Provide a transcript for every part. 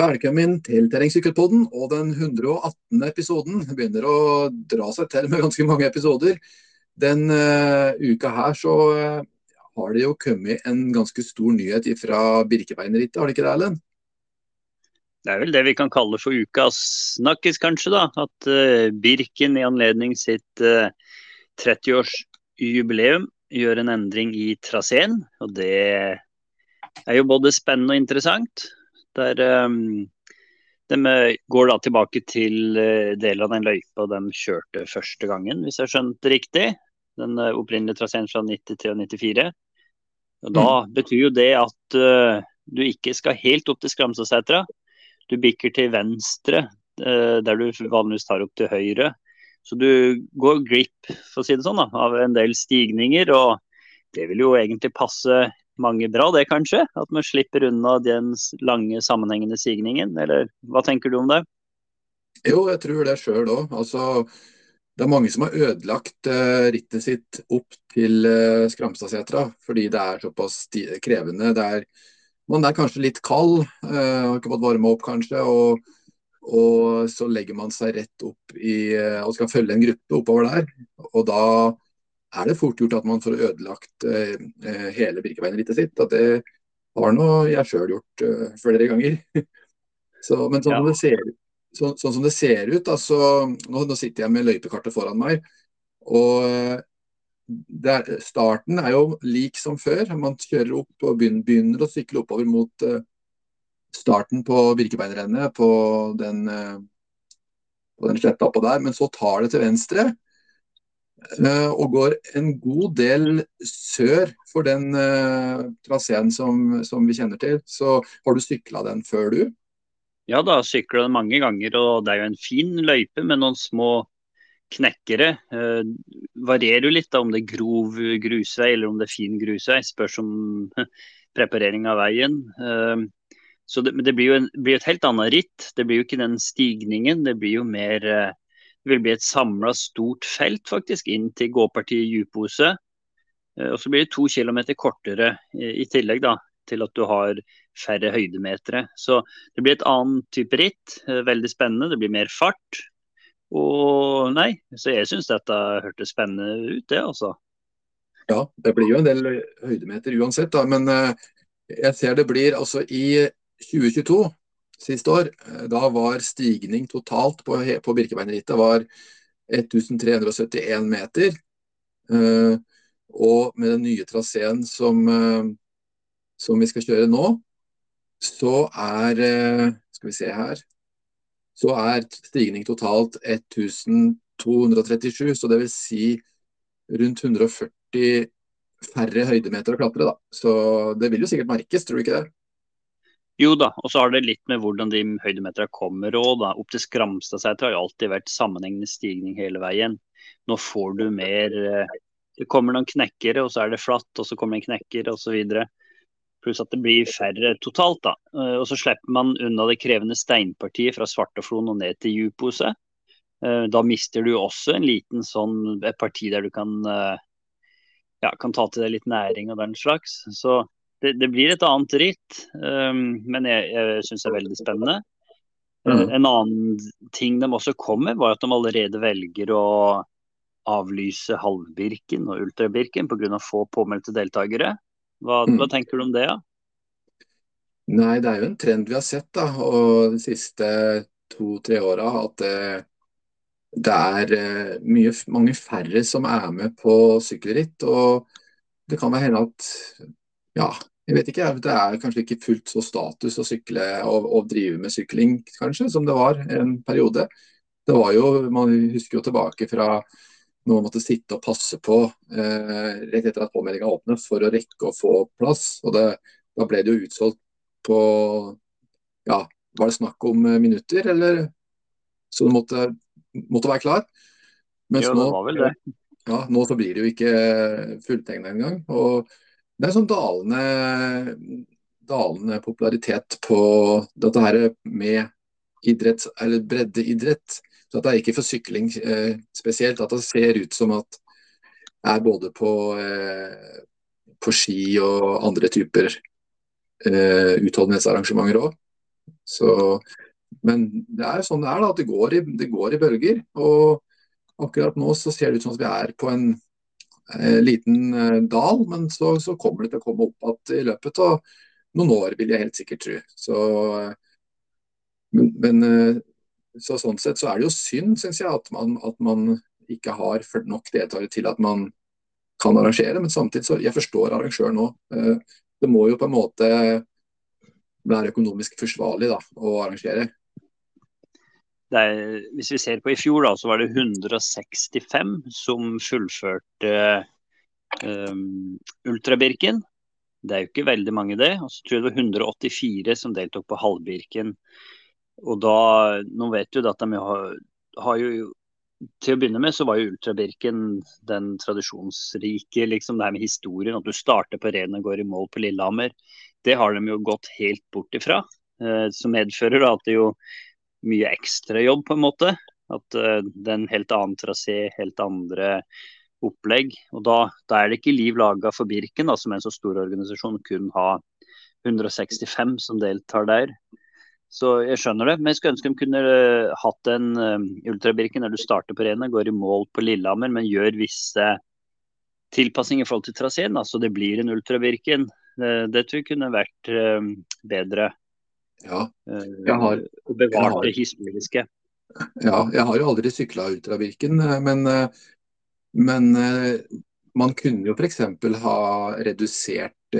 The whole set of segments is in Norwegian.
Velkommen til Terrengsykkelpodden og den 118. episoden. Det begynner å dra seg til med ganske mange episoder. Den uh, uka her så uh, har det jo kommet en ganske stor nyhet fra Birkebeinerrittet, har det ikke det, Erlend? Det er vel det vi kan kalle for ukas snakkis, kanskje. da. At uh, Birken i anledning sitt 30-årsjubileum gjør en endring i traseen. Og det er jo både spennende og interessant. Der um, de eh, går da tilbake til uh, deler av den løypa de kjørte første gangen, hvis jeg skjønte riktig. Den uh, opprinnelige traseen fra 93 og 94. Og da mm. betyr jo det at uh, du ikke skal helt opp til Skramsåsetra. Du bikker til venstre, der du vanligvis tar opp til høyre. Så du går glipp for å si det sånn, da, av en del stigninger. og Det vil jo egentlig passe mange bra, det kanskje? At man slipper unna den lange, sammenhengende signingen, eller hva tenker du om det? Jo, jeg tror det sjøl òg. Altså, det er mange som har ødelagt uh, rittet sitt opp til uh, Skramstadsetra fordi det er såpass krevende. Det er, man er kanskje litt kald, uh, har ikke fått varme opp kanskje. og og så legger man seg rett opp i, og skal følge en gruppe oppover der. Og da er det fort gjort at man får ødelagt eh, eh hele Birkebeinerrittet sitt. At det har nå jeg sjøl gjort uh, flere ganger. så, men sånn, ja. som det ser, så, sånn, som det ser ut, altså, nå, nå, sitter jeg med løypekartet foran meg. og der, Starten er jo lik som før. Man kjører opp og begynner, begynner å sykle oppover mot starten på Birkebeinerrennet på den, på den sletta oppå der. Men så tar det til venstre. Eh, og går en god del sør for den uh, traseen som, som, vi kjenner til. Så har du sykla den før, du? Ja da, sykla den mange ganger. Og det er jo en fin løype med noen små knekkere. Uh, varierer jo litt da, om det er grov grusvei eller om det er fin grusvei. Spørs om preparering av veien. Uh, så det, det blir jo en, blir et helt annet ritt. Det blir jo ikke den stigningen. Det blir jo mer vil bli et samla stort felt faktisk inn til gåpartiet Djupose. Eh, og så blir det to kilometer kortere i tillegg da, til at du har færre høydemetere. Så det blir et annet type ritt. Eh, veldig spennende. Det blir mer fart. Og nei, så jeg syns dette hørtes spennende ut, det altså. Ja, det blir jo en del høydemeter uansett, da. Men jeg ser det blir altså i 2022 siste år. Eh, da var stigning totalt på, på Birkebeinerrittet var 1371 meter. Uh, og med den nye traseen som, uh, som, vi skal kjøre nå, så er Skal vi se her. Så er stigning totalt 1237, så det vil si rundt 140 færre høydemeter å klatre. da. Så det vil jo sikkert merkes, tror du ikke det? Jo da, og så har det litt med hvordan de høydemeterne kommer òg. Opp til Skramstadseter har jo alltid vært sammenhengende stigning hele veien. Nå får du mer eh, Det kommer noen knekkere, og så er det flatt, og så kommer det en knekker osv. Pluss at det blir færre totalt. da. Eh, og så slipper man unna det krevende steinpartiet fra Svartafloen og ned til Djupose. Eh, da mister du også en liten sånn, et parti der du kan, ja, kan ta til deg litt næring og den slags. Så det, det, blir et annet ritt, um, men jeg, jeg syns det er veldig spennende. Mm. En annen ting de også kom med, var at de allerede velger å avlyse halvbirken og ultrabirken pga. få påmeldte deltakere. Hva, mm. hva, tenker du om det? Ja? Nei, Det er jo en trend vi har sett da, og de siste to-tre åra. At det, det er uh, mye, mange færre som er med på sykkelritt. og det kan være hende at ja, jeg vet ikke, Det er kanskje ikke fullt så status å sykle og, og, drive med sykling kanskje, som det var en periode. Det var jo, Man husker jo tilbake fra når man måtte sitte og passe på eh, rett etter at påmeldinga åpnet for å rekke å få plass. og det, Da ble det jo utsolgt på ja, Var det snakk om eh, minutter, eller? Så du måtte, måtte være klar. Mens jo, det var vel det. Ja, nå så blir det jo ikke fulltegna engang. og det er sånn dalende, dalende popularitet på dette her med idrett, eller breddeidrett. Så at det er ikke for sykling eh, spesielt. At det ser ut som at det er både på, eh, på ski og andre typer eh, utholdenhetsarrangementer òg. Men det er sånn det er, da. Det går, i, det går i bølger. Og akkurat nå så ser det ut som at vi er på en liten eh, dal, men så, så, kommer det til å komme opp igjen i løpet av noen år, vil jeg helt sikkert tro. Så, eh, men, eh, så sånn sett så er det jo synd, syns jeg, at man, at man, ikke har nok deltakere til at man kan arrangere. Men samtidig så jeg forstår arrangøren nå. Eh, det må jo på en måte være økonomisk forsvarlig da, å arrangere. Er, hvis vi ser på i fjor, da, så var det 165 som fullførte um, Ultrabirken. Det er jo ikke veldig mange, det. Og så tror jeg det var 184 som deltok på halvbirken. Og da, Nå vet du at de har, har jo til å begynne med så var jo Ultrabirken den tradisjonsrike, liksom det her med historien. At du starter på Reden og går i mål på Lillehammer. Det har de jo gått helt bort ifra. Eh, som medfører at det jo mye ekstrajobb, på en måte. At uh, det er en helt annen trasé, helt andre opplegg. Og da, da, er det ikke liv laga for Birken, da, som er en så stor organisasjon, kun ha 165 som deltar der. Så jeg skjønner det. Men jeg skulle ønske de kunne uh, hatt en uh, ultrabirken der du starter på Rena, går i mål på Lillehammer, men gjør visse tilpassinger i forhold til traseen. Så det blir en ultrabirken. Det tror jeg kunne vært bedre. Ja, jeg har, og bevart det historiske. Ja, jeg har jo aldri sykla Ultravirken, men, men man kunne jo f.eks. ha redusert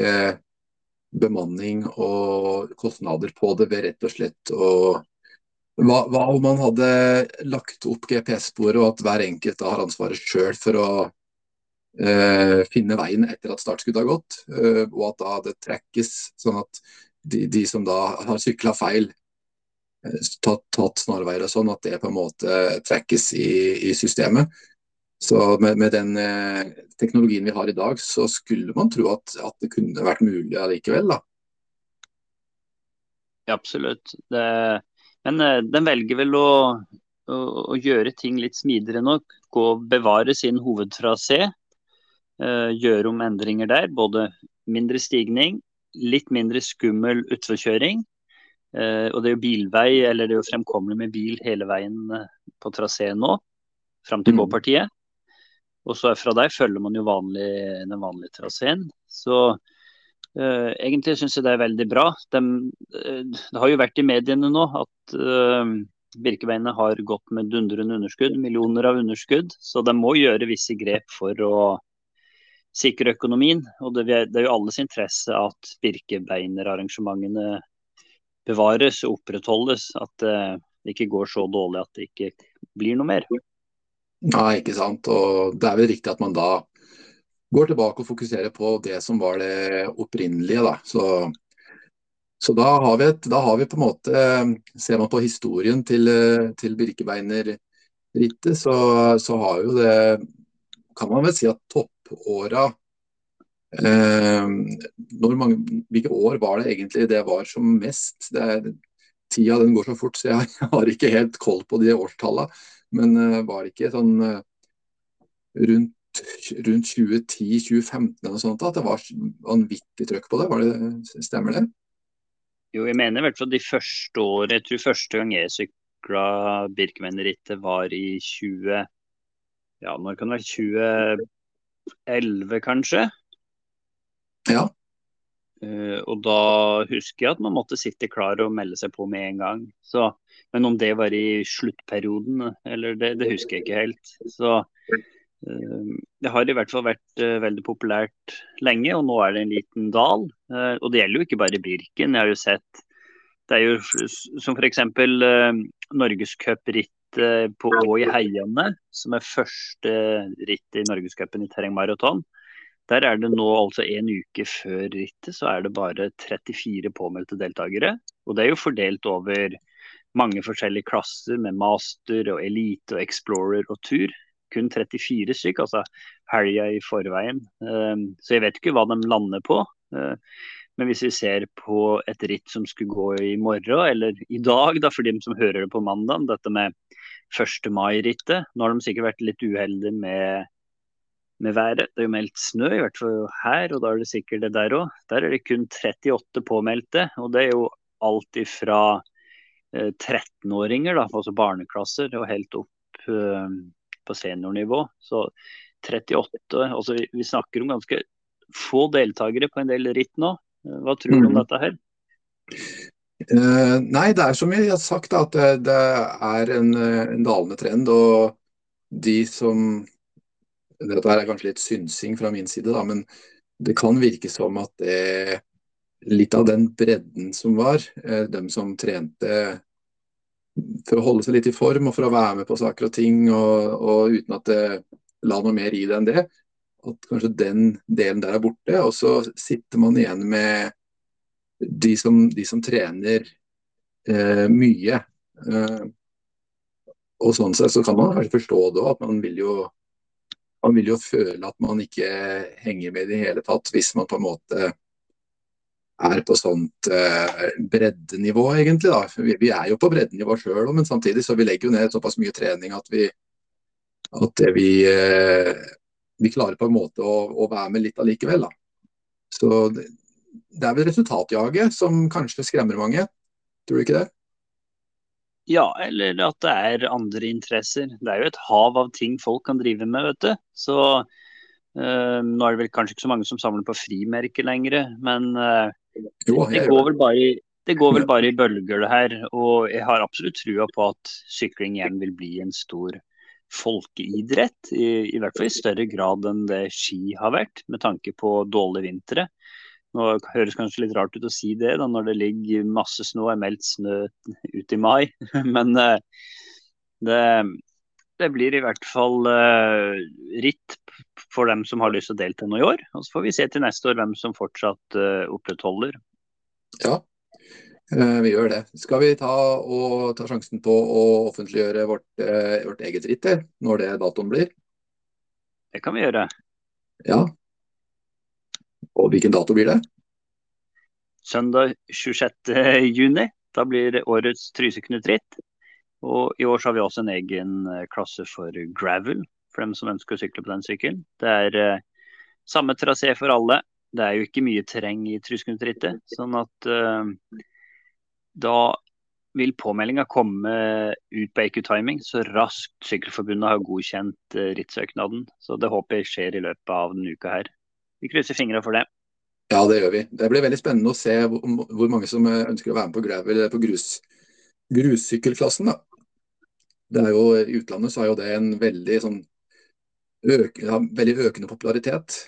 bemanning og kostnader på det ved rett og slett å hva, hva, om man hadde lagt opp GPS-sporet og at hver enkelt har ansvaret sjøl for å eh, finne veien etter at startskuddet har gått, eh, og at da det trekkes sånn at de, de som da har sykla feil, eh, tatt, tatt snarveier og sånn, at det på en måte trekkes i, i systemet. Så med, med den eh, teknologien vi har i dag, så skulle man tro at, at det kunne vært mulig allikevel, da. Ja, absolutt. Det, men eh, den velger vel å, å, å, gjøre ting litt smidigere nok. Gå, og bevare sin hovedtrasé. Eh, gjøre om endringer der. Både mindre stigning, litt mindre skummel utforkjøring. Eh, og det er jo bilvei, eller det er jo fremkommelig med bil hele veien eh, på traseen nå. Fram til mm. gåpartiet. Og så fra der følger man jo vanlig, den vanlige traseen. Så uh, egentlig syns jeg det er veldig bra. De, uh, det har jo vært i mediene nå at uh, Birkebeinet har gått med dundrende underskudd, millioner av underskudd. Så de må gjøre visse grep for å sikre økonomien. Og det, er jo alles interesse at Birkebeinerarrangementene bevares og opprettholdes. At det ikke går så dårlig at det ikke blir noe mer. Nei, ikke sant. Og det er vel riktig at man da går tilbake og fokuserer på det som var det opprinnelige. Da. Så, så da, har et, da har vi på en måte Ser man på historien til, til Birkebeinerrittet, så, så, har jo det Kan man vel si at toppåra eh, mange, Hvilke år var det egentlig det var som mest? Det er, tida den går så fort, så jeg har ikke helt koll på de årstallene. Men uh, var det ikke sånn uh, rundt, rundt 2010-2015 eller sånt at det var vanvittig trøkk på det? Det stemmer det? Jo, jeg mener i hvert fall de første årene. Jeg tror første gang jeg sykla Birkemennerittet var i 20... Ja, når kan det være? 2011, kanskje? Ja. Uh, og da husker jeg at man måtte sitte klar og melde seg på med en gang. Så, men om det var i sluttperioden, eller det, det husker jeg ikke helt. Så uh, det har i hvert fall vært uh, veldig populært lenge, og nå er det en liten dal. og det gjelder jo ikke bare Birken. Jeg har jo sett Det er jo som f.eks. Uh, norgescuprittet på Å i Heiane, som er første ritt i norgescupen i terrengmaraton. Der er det nå altså en uke før rittet, så er det bare 34 påmeldte deltakere. Og det er jo fordelt over mange forskjellige klasser med master og elite og explorer og tur. Kun 34 stykk, altså helga i forveien. Ehm, så jeg vet ikke hva de lander på. Ehm, men hvis vi ser på et ritt som skulle gå i morgen, eller i dag, da, for de som hører det på mandag, dette med 1. mai-rittet. Nå har de sikkert vært litt uheldige med med været. Det er jo meldt snø, i hvert fall her, og da er det sikkert det der òg. Der er det kun 38 påmeldte. Og det er jo alt ifra 13-åringer, da, altså barneklasser, og helt opp på seniornivå. Så 38 altså Vi snakker om ganske få deltakere på en del ritt nå. Hva tror du om mm. dette her? Uh, nei, det er som jeg har sagt, at det, det er en, en, dalende trend. Og de som Dette er kanskje litt synsing fra min side, da, men det kan virke som at det, litt av den bredden som var, uh, dem som trente for å holde seg litt i form og for å være med på saker og ting, og, og uten at det la noe mer i det enn det, at kanskje den delen der er borte. Og så sitter man igjen med de som, de som trener eh, mye. Eh, og sånn sett så kan man kanskje forstå det òg, at man vil jo man vil jo føle at man ikke henger med i det hele tatt, hvis man på en måte er på sånt eh, breddenivå, egentlig. da. Vi, vi, er jo på breddenivå sjøl, men samtidig så vi legger jo ned såpass mye trening at vi, at vi, eh, vi klarer på en måte å, å, være med litt allikevel. Da. Så det, det er vel resultatjaget som kanskje skremmer mange, tror du ikke det? Ja, eller at det er andre interesser. Det er jo et hav av ting folk kan drive med, vet du. Så øh, nå er det vel kanskje ikke så mange som samler på frimerker lenger, men øh, jo, det, går vel bare i, det går vel bare i bølger, det her. Og jeg har absolutt trua på at sykling igjen vil bli en stor folkeidrett. I, I, hvert fall i større grad enn det ski har vært, med tanke på dårlige vintre. Nå høres kanskje litt rart ut å si det da, når det ligger masse snø og er meldt snø ut i mai, men uh, det, det, blir i hvert fall uh, ritt for dem som har lyst til å delta nå i år. Og så får vi se til neste år hvem som fortsatt uh, opprettholder. Ja, vi gjør det. Skal vi ta, og, ta sjansen på å offentliggjøre vårt, vårt eget ritt når det datoen blir? Det kan vi gjøre. Ja, og hvilken dato blir det? Søndag 26.6. Da blir det årets Tryseknutt-ritt. Og i år har vi også en egen eh, klasse for gravel, for dem som ønsker å sykle på den sykkelen. Det er uh, samme trasé for alle. Det er jo ikke mye terreng i Tryseknutt-rittet. Sånn at uh, da vil påmeldinga komme ut på EQ Timing så raskt Sykkelforbundet har godkjent rittsøknaden. Så det håper jeg skjer i løpet av denne uka her. Vi krysser fingra for det. Ja, det gjør vi. Det blir veldig spennende å se hvor mange som eh, ønsker å være med på gravel på grus, grussykkelklassen. Da. Det er jo, I utlandet så er jo det en veldig, sånn, øk, ja, veldig økende popularitet.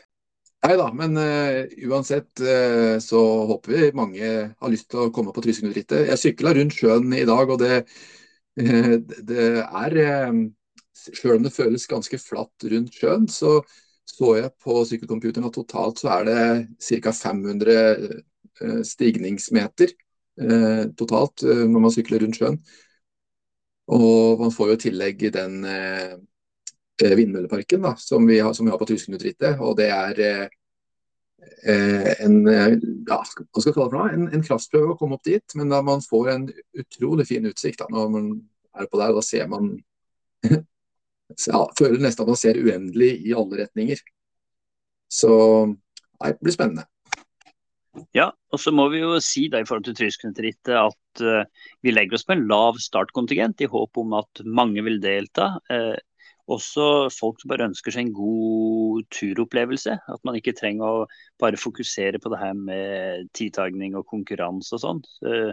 Nei da, men uh, uansett uh, så håper vi mange har lyst til å komme på Trysknudrittet. Jeg sykla rundt sjøen i dag, og det, uh, det er Selv om det føles ganske flatt rundt sjøen, så så jeg på sykkelcomputeren at totalt så er det ca. 500 eh, stigningsmeter eh, totalt eh, når man sykler rundt sjøen. Og man får jo i tillegg den vindmølleparken da, som, vi har, som vi har på Tusenutrittet. Og det er en, ja? En, en kraftprøve å komme opp dit, men da man får en utrolig fin utsikt da, når man er på der. Da ser man ja, føler nesten at man ser uendelig i alle retninger. Så nei, det blir spennende. Ja, og så må vi jo si da i forhold til Tysklandsrittet at uh, vi legger oss på en lav startkontingent i håp om at mange vil delta. Uh, også folk som bare ønsker seg en god turopplevelse. At man ikke trenger å bare fokusere på det her med tidtagning og konkurranse og sånn. Uh,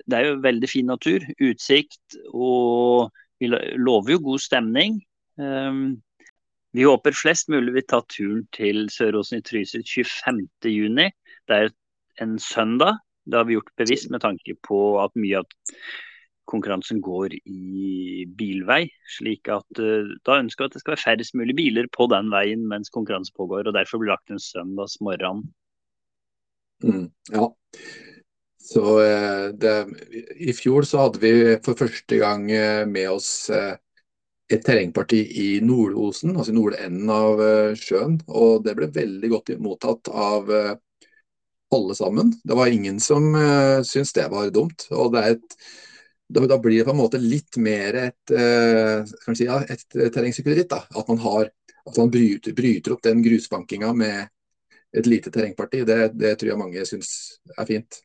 det er jo veldig fin natur, utsikt og vi lover jo god stemning. Um, vi håper flest mulig vil ta turen til Søråsen i Trysil 25.6. Det er en søndag. Det har vi gjort bevisst med tanke på at mye av konkurransen går i bilvei. slik at uh, Da ønsker vi at det skal være færrest mulig biler på den veien mens konkurransen pågår. og Derfor blir det lagt en søndagsmorgen. Mm, ja. Så eh, det, I fjor så hadde vi for første gang eh, med oss eh, et terrengparti i Nordosen, altså i nordenden av sjøen. Og det ble veldig godt mottatt av alle sammen. Det var ingen som syntes det var dumt. og det er et da, blir det på en måte litt mer et, uh, si, ja, et terrengsykkelritt. At man, har, at man bryter, bryter, opp den grusbankinga med et lite terrengparti. Det, det tror jeg mange syns er fint.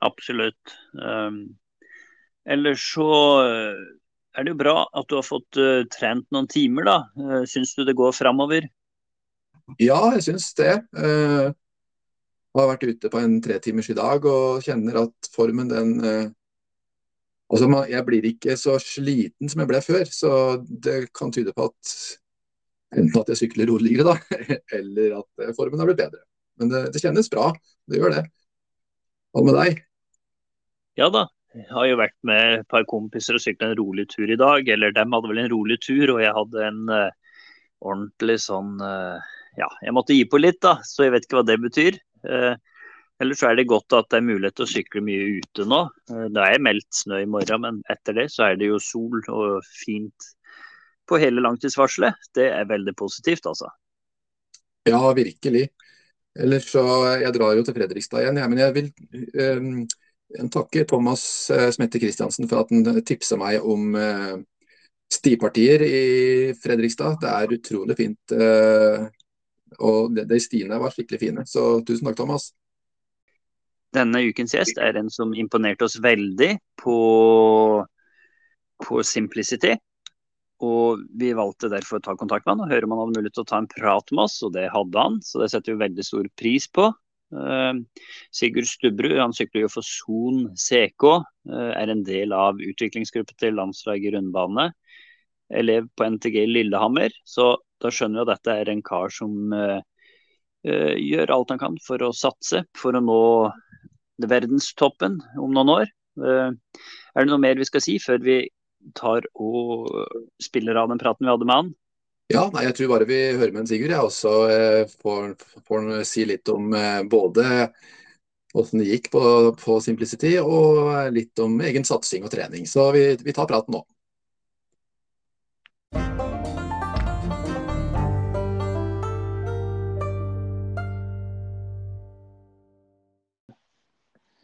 Absolutt. Um, ellers så eh, er det jo bra at du har fått uh, trent noen timer, da. Uh, syns du det går framover? Ja, jeg syns det. Uh, har vært ute på en tretimers i dag og kjenner at formen den uh, Altså, jeg blir ikke så sliten som jeg ble før, så det kan tyde på at enten at jeg sykler roligere, da, eller at formen har blitt bedre. Men det, det kjennes bra, det gjør det. Hva med deg? Ja da, jeg har jo vært med et par kompiser og sykla en rolig tur i dag. Eller dem hadde vel en rolig tur, og jeg hadde en uh, ordentlig sånn uh, Ja, jeg måtte gi på litt, da, så jeg vet ikke hva det betyr. Uh, ellers er det godt at det er mulighet til å sykle mye ute nå. det er meldt snø i morgen, men etter det så er det jo sol og fint på hele langtidsvarselet. Det er veldig positivt, altså. Ja, virkelig. Ellers så Jeg drar jo til Fredrikstad igjen, ja, men jeg vil um jeg takker Thomas eh, Smette Kristiansen for at han tipsa meg om eh, stipartier i Fredrikstad. Det er utrolig fint. Eh, og de stiene var skikkelig fine. Så tusen takk, Thomas. Denne ukens gjest er en som imponerte oss veldig på, på Simplicity. Og vi valgte derfor å ta kontakt med han og høre om han hadde mulighet til å ta en prat med oss, og det hadde han. Så det setter vi veldig stor pris på. Eh, Sigurd Stubberud han sykler jo for Son CK, eh, er en del av utviklingsgruppen til landslaget rundbane. Elev på NTG Lillehammer, så da skjønner vi at dette er en kar som uh, gjør alt han kan for å satse, for å nå verdenstoppen om noen år. Er det noe mer vi skal si før vi tar og spiller av den praten vi hadde med han? Ja, nei, jeg tror bare vi hører med en Sigurd, jeg også eh, får, får si litt om eh, både hvordan det gikk på, på, Simplicity, og litt om egen satsing og trening. Så vi, vi tar praten nå.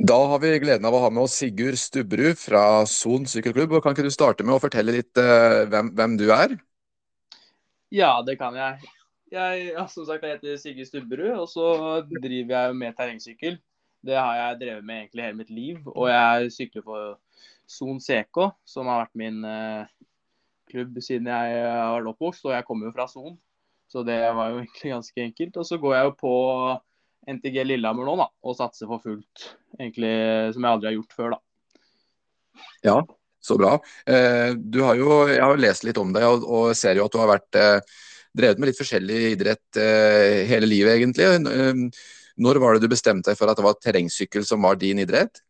Da har vi gleden av å ha med oss Sigurd Stubberud fra Son sykkelklubb. og Kan ikke du starte med å fortelle litt eh, hvem, hvem, du er? Ja, det kan jeg. Jeg ja, som sagt, jeg heter Sigurd Stubberud, og så driver jeg med terrengsykkel. Det har jeg drevet med egentlig hele mitt liv. Og jeg sykler for Son CK, som har vært min eh, klubb siden jeg var oppvokst. Og jeg kommer jo fra Son, så det var jo egentlig ganske enkelt. Og så går jeg jo på NTG Lillehammer nå, da, og satser for fullt. Egentlig som jeg aldri har gjort før, da. Ja, så bra. Eh, du har jo, jeg har lest litt om deg og, og ser jo at du har vært eh, drevet med litt forskjellig idrett eh, hele livet, egentlig. Når var det du bestemte deg for at det var terrengsykkel som var din idrett?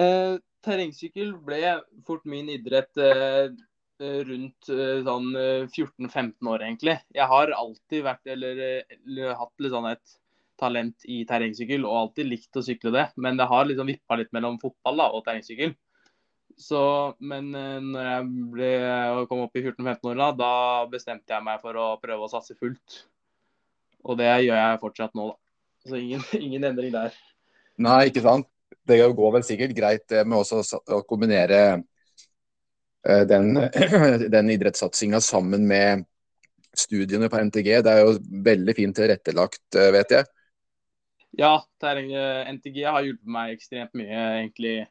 Eh, terrengsykkel ble fort min idrett eh, rundt sånn 14-15 år, egentlig. Jeg har alltid vært, eller, eller hatt litt sånn et talent i terrengsykkel og alltid likt å sykle det. Men det har liksom vippa litt mellom fotball da, og terrengsykkel. Så, men eh, når jeg ble, kom opp i 14-15 år, da bestemte jeg meg for å prøve å satse fullt. Og det gjør jeg fortsatt nå, da. Så ingen, ingen endring der. Nei, ikke sant. Det går vel sikkert greit med også å kombinere eh, den, den idrettssatsinga sammen med studiene på NTG. Det er jo veldig fint tilrettelagt, eh, vet jeg. Ja, NTG har hjulpet meg ekstremt mye, egentlig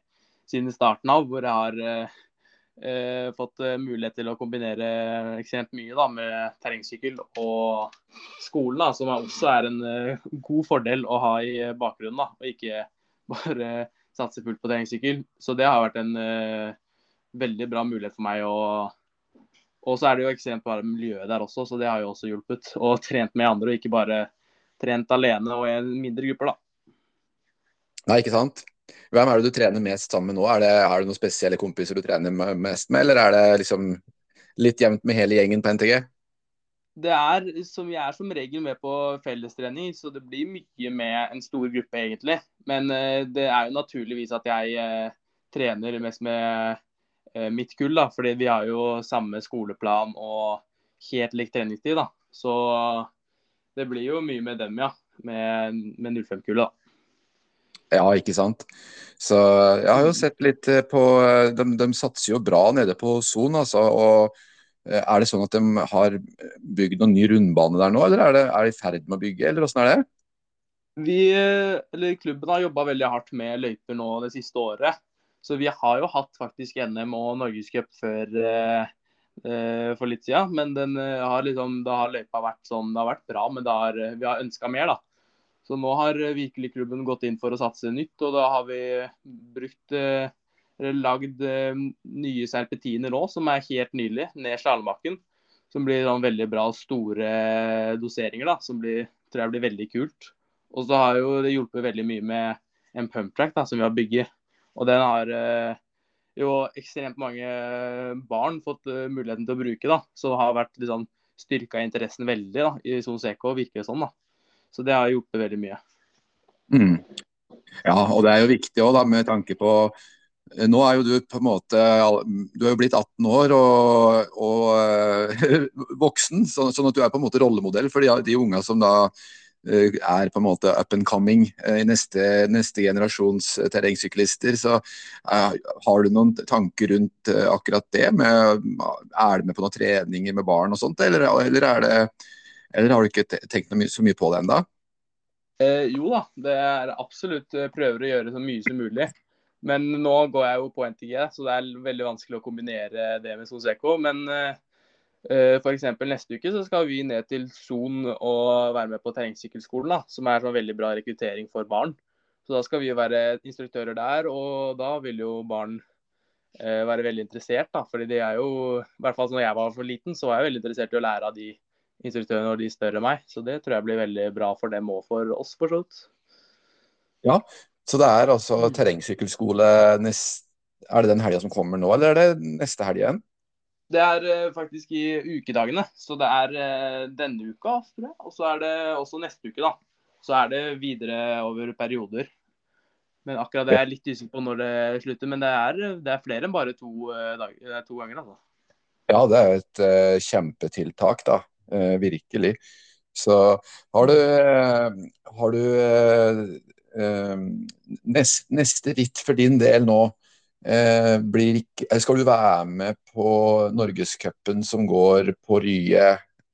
siden starten av, hvor jeg har eh, eh, fått eh, mulighet til å kombinere ekstremt mye da, med terrengsykkel og skolen, da, som også er en uh, god fordel å ha i bakgrunnen. Da, og ikke bare satse fullt på terrengsykkel. Så det har vært en uh, veldig bra mulighet for meg. å og så er det jo ekstremt bare miljøet der også, så det har jo også hjulpet. Og trent med andre, og ikke bare trent alene og i mindre grupper, da. Nei, ikke sant. Hvem er det du trener mest sammen med nå? Er det, er det noen spesielle kompiser du trener mest med, eller er det liksom litt jevnt med hele gjengen på NTG? Det er som jeg er som regel med på fellestrening, så det blir mye med en stor gruppe, egentlig. Men uh, det er jo naturligvis at jeg uh, trener mest med uh, mitt kull, da. Fordi vi har jo samme skoleplan og helt lik treningstid, da. Så det blir jo mye med dem, ja. Med, med 05-kullet, da. Ja, ikke sant. Så jeg har jo sett litt eh, på eh, De, de satser jo bra nede på Son, altså. Og eh, er det sånn at de har bygd noen ny rundbane der nå, eller er, det, er de i ferd med å bygge, eller åssen er det? Vi, eller Klubben har jobba veldig hardt med løyper nå det siste året. Så vi har jo hatt faktisk NM og Norgescup før eh, for litt siden. Men den har liksom, da har løypa vært sånn, det har vært bra, men har, vi har ønska mer. da. Så nå har virkelig klubben gått inn for å satse nytt, og da har vi brukt eller lagd eh, nye serpetiner nå, som er helt nylig, ned slalåmbakken. Som blir sånn veldig bra store doseringer, da, som blir, tror jeg blir veldig kult. Og så har jo det hjulpet veldig mye med en pumptrack da, som vi har bygget. Og den har eh, jo ekstremt mange barn fått muligheten til å bruke. da, Så det har vært liksom, styrka interessen veldig da, i Son Seco, virker det sånn. da. Så det har hjulpet veldig mye. Mm. Ja, og det er jo viktig også, med tanke på Eh, nå er jo du på en måte Du er jo blitt 18 år og, og uh, voksen, så, sånn at du er på en måte rollemodell for de, de unga som da uh, er på en måte up and coming i neste, neste generasjons terrengsyklister. Så har du noen tanker rundt akkurat det? Med, er du med på noen treninger med barn og sånt, eller, eller, det, eller har du ikke tenkt my så mye på det ennå? Eh, jo da, det er absolutt prøver å gjøre så mye som mulig. Men nå går jeg jo på NTG, så det er veldig vanskelig å kombinere det med Soseko. Men uh, eh, f.eks. neste uke så skal vi ned til Son og være med på terrengsykkelskolen, som er en veldig bra rekruttering for barn. Så da skal vi være instruktører der, og da vil jo barn eh, være veldig interessert. da, fordi det er jo, i hvert fall når jeg var for liten, så var jeg veldig interessert i å lære av de instruktørene og de enn meg. Så det tror jeg blir veldig bra for dem og for oss, for så vidt. Ja, så det er altså terrengsykkelskole nest, Er det den helga som kommer nå, eller er det neste helg igjen? Det er uh, faktisk i ukedagene. Så det er uh, denne uka, tror jeg. Og så er det også neste uke, da. Så er det videre over perioder. Men akkurat det er jeg litt usikker på når det slutter. Men det er, det er flere enn bare to, uh, dager, to ganger, altså. Ja, det er et kjempetiltak, da. Virkelig. Så har du, har du Ehm, neste, neste ritt for din del nå eh, blir ikke eh, Skal du være med på Norgescupen som går på Rye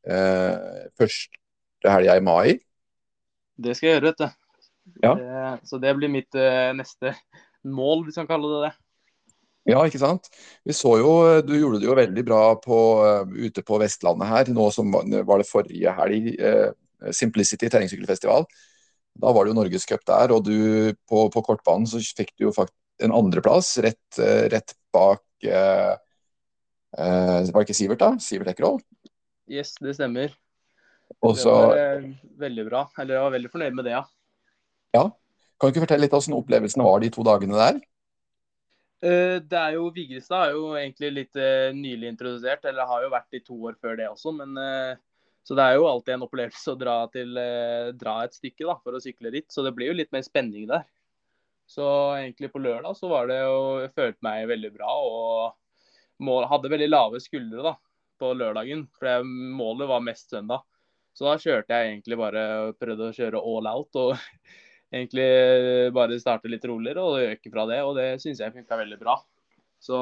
eh, første helga i mai? Det skal jeg gjøre, vet du. Ja. Det, så det blir mitt neste mål, hvis man kaller det det. Ja, ikke sant. Vi så jo, Du gjorde det jo veldig bra på, uh, ute på Vestlandet her, nå som var det forrige helg. Uh, Simplicity terrengsykkelfestival. Da var det jo norgescup der, og du på, på, kortbanen så fikk du jo faktisk en andreplass rett, eh, rett bak eh, eh, Var det ikke Sivert, da? Sivert Ekkerhold? Yes, det stemmer. Også, det var eh, veldig bra. Eller jeg var veldig fornøyd med det, ja. Ja. Kan du ikke fortelle litt hvordan opplevelsene var de to dagene der? Eh, det er jo Vigrestad er jo egentlig litt eh, nylig introdusert, eller har jo vært i to år før det også. Men så det er jo alltid en opplevelse å dra, til, eh, dra et stykke da, for å sykle ritt. Så det blir jo litt mer spenning der. Så egentlig på lørdag så var det jo Jeg følte meg veldig bra og mål, hadde veldig lave skuldre da, på lørdagen. For målet var mest søndag. Så da kjørte jeg egentlig bare prøvde å kjøre all out. Og egentlig bare starte litt roligere og øke fra det. Og det syns jeg funka veldig bra. Så